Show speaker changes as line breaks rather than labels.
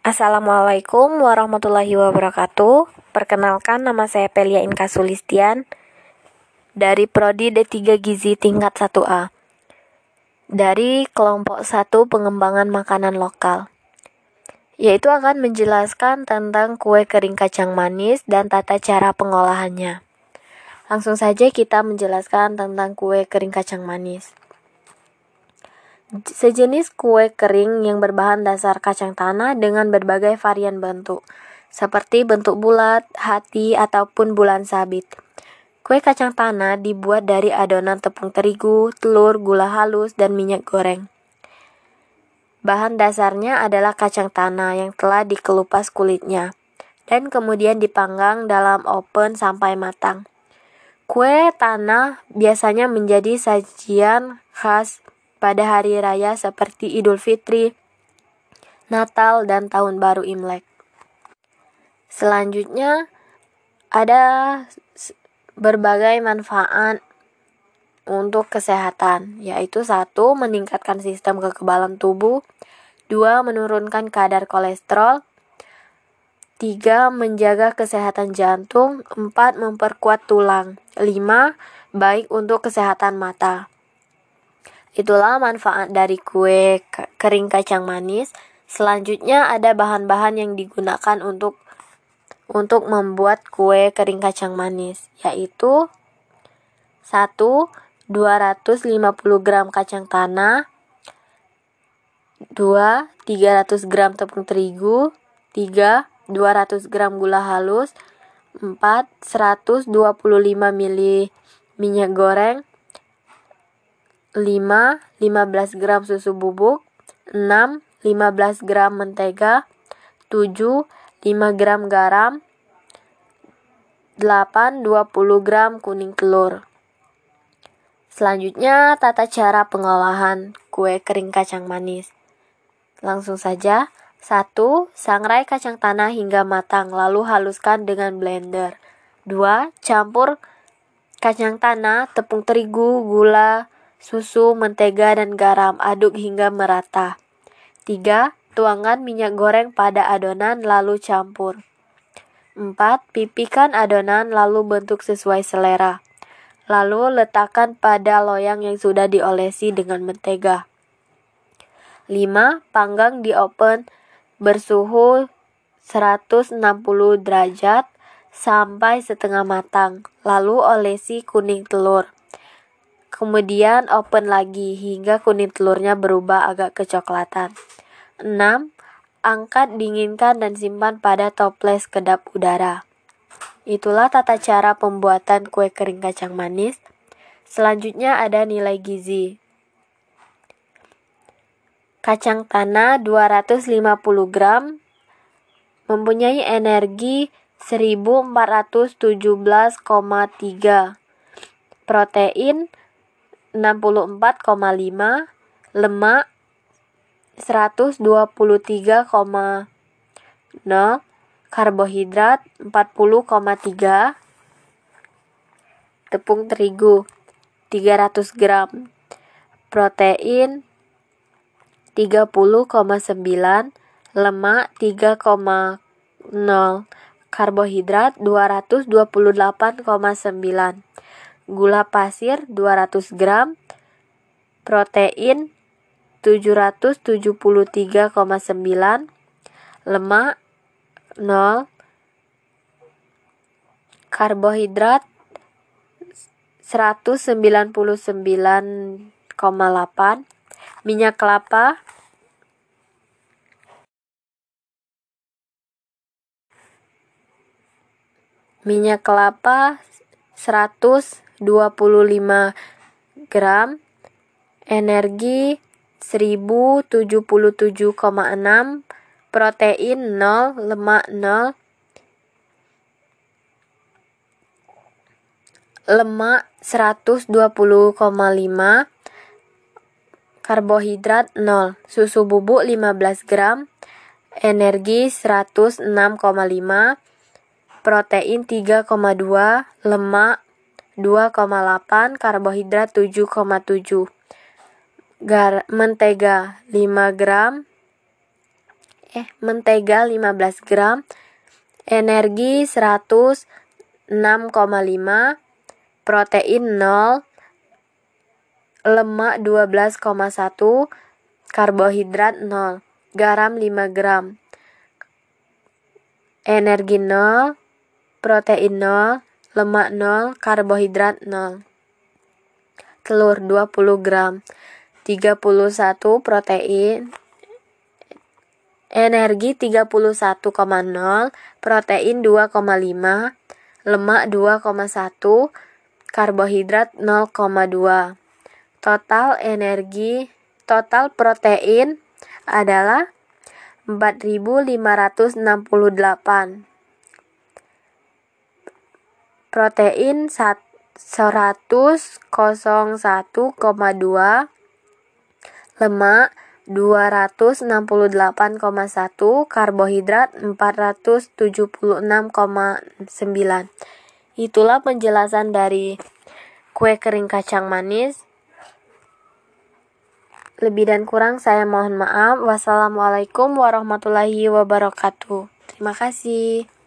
Assalamualaikum warahmatullahi wabarakatuh. Perkenalkan nama saya Pelia Inka Sulistian dari prodi D3 Gizi tingkat 1A. Dari kelompok 1 pengembangan makanan lokal. Yaitu akan menjelaskan tentang kue kering kacang manis dan tata cara pengolahannya. Langsung saja kita menjelaskan tentang kue kering kacang manis. Sejenis kue kering yang berbahan dasar kacang tanah dengan berbagai varian bentuk, seperti bentuk bulat, hati, ataupun bulan sabit. Kue kacang tanah dibuat dari adonan tepung terigu, telur, gula halus, dan minyak goreng. Bahan dasarnya adalah kacang tanah yang telah dikelupas kulitnya, dan kemudian dipanggang dalam oven sampai matang. Kue tanah biasanya menjadi sajian khas pada hari raya seperti Idul Fitri, Natal, dan Tahun Baru Imlek. Selanjutnya, ada berbagai manfaat untuk kesehatan, yaitu satu meningkatkan sistem kekebalan tubuh, dua menurunkan kadar kolesterol, tiga menjaga kesehatan jantung, empat memperkuat tulang, lima baik untuk kesehatan mata. Itulah manfaat dari kue kering kacang manis. Selanjutnya ada bahan-bahan yang digunakan untuk untuk membuat kue kering kacang manis, yaitu 1 250 gram kacang tanah, 2 300 gram tepung terigu, 3 200 gram gula halus, 4 125 ml minyak goreng, 5. 15 gram susu bubuk 6. 15 gram mentega 7. 5 gram garam 8. 20 gram kuning telur Selanjutnya, tata cara pengolahan kue kering kacang manis. Langsung saja. 1. Sangrai kacang tanah hingga matang, lalu haluskan dengan blender. 2. Campur kacang tanah, tepung terigu, gula, susu, mentega, dan garam. Aduk hingga merata. 3. Tuangkan minyak goreng pada adonan lalu campur. 4. Pipihkan adonan lalu bentuk sesuai selera. Lalu letakkan pada loyang yang sudah diolesi dengan mentega. 5. Panggang di oven bersuhu 160 derajat sampai setengah matang. Lalu olesi kuning telur. Kemudian open lagi hingga kuning telurnya berubah agak kecoklatan. 6. Angkat, dinginkan, dan simpan pada toples kedap udara. Itulah tata cara pembuatan kue kering kacang manis. Selanjutnya ada nilai gizi. Kacang tanah 250 gram mempunyai energi 1417,3 protein 64,5 lemak 123,0 karbohidrat 40,3 tepung terigu 300 gram protein 30,9 lemak 3,0 karbohidrat 228,9 gula pasir 200 gram, protein 773,9, lemak 0, karbohidrat 199,8, minyak kelapa minyak kelapa 100 25 gram energi 1077,6 protein 0 lemak 0 lemak 120,5 karbohidrat 0 susu bubuk 15 gram energi 106,5 protein 3,2 lemak 2,8 karbohidrat 7,7 gar mentega 5 gram eh mentega 15 gram, energi 106,5, protein 0, lemak 12,1, karbohidrat 0, garam 5 gram, energi 0, protein 0, lemak 0, karbohidrat 0. Telur 20 gram, 31 protein, energi 31,0, protein 2,5, lemak 2,1, karbohidrat 0,2. Total energi, total protein adalah 4568. Protein 101,2 lemak 268,1 karbohidrat 476,9 Itulah penjelasan dari kue kering kacang manis. Lebih dan kurang saya mohon maaf. Wassalamualaikum warahmatullahi wabarakatuh. Terima kasih.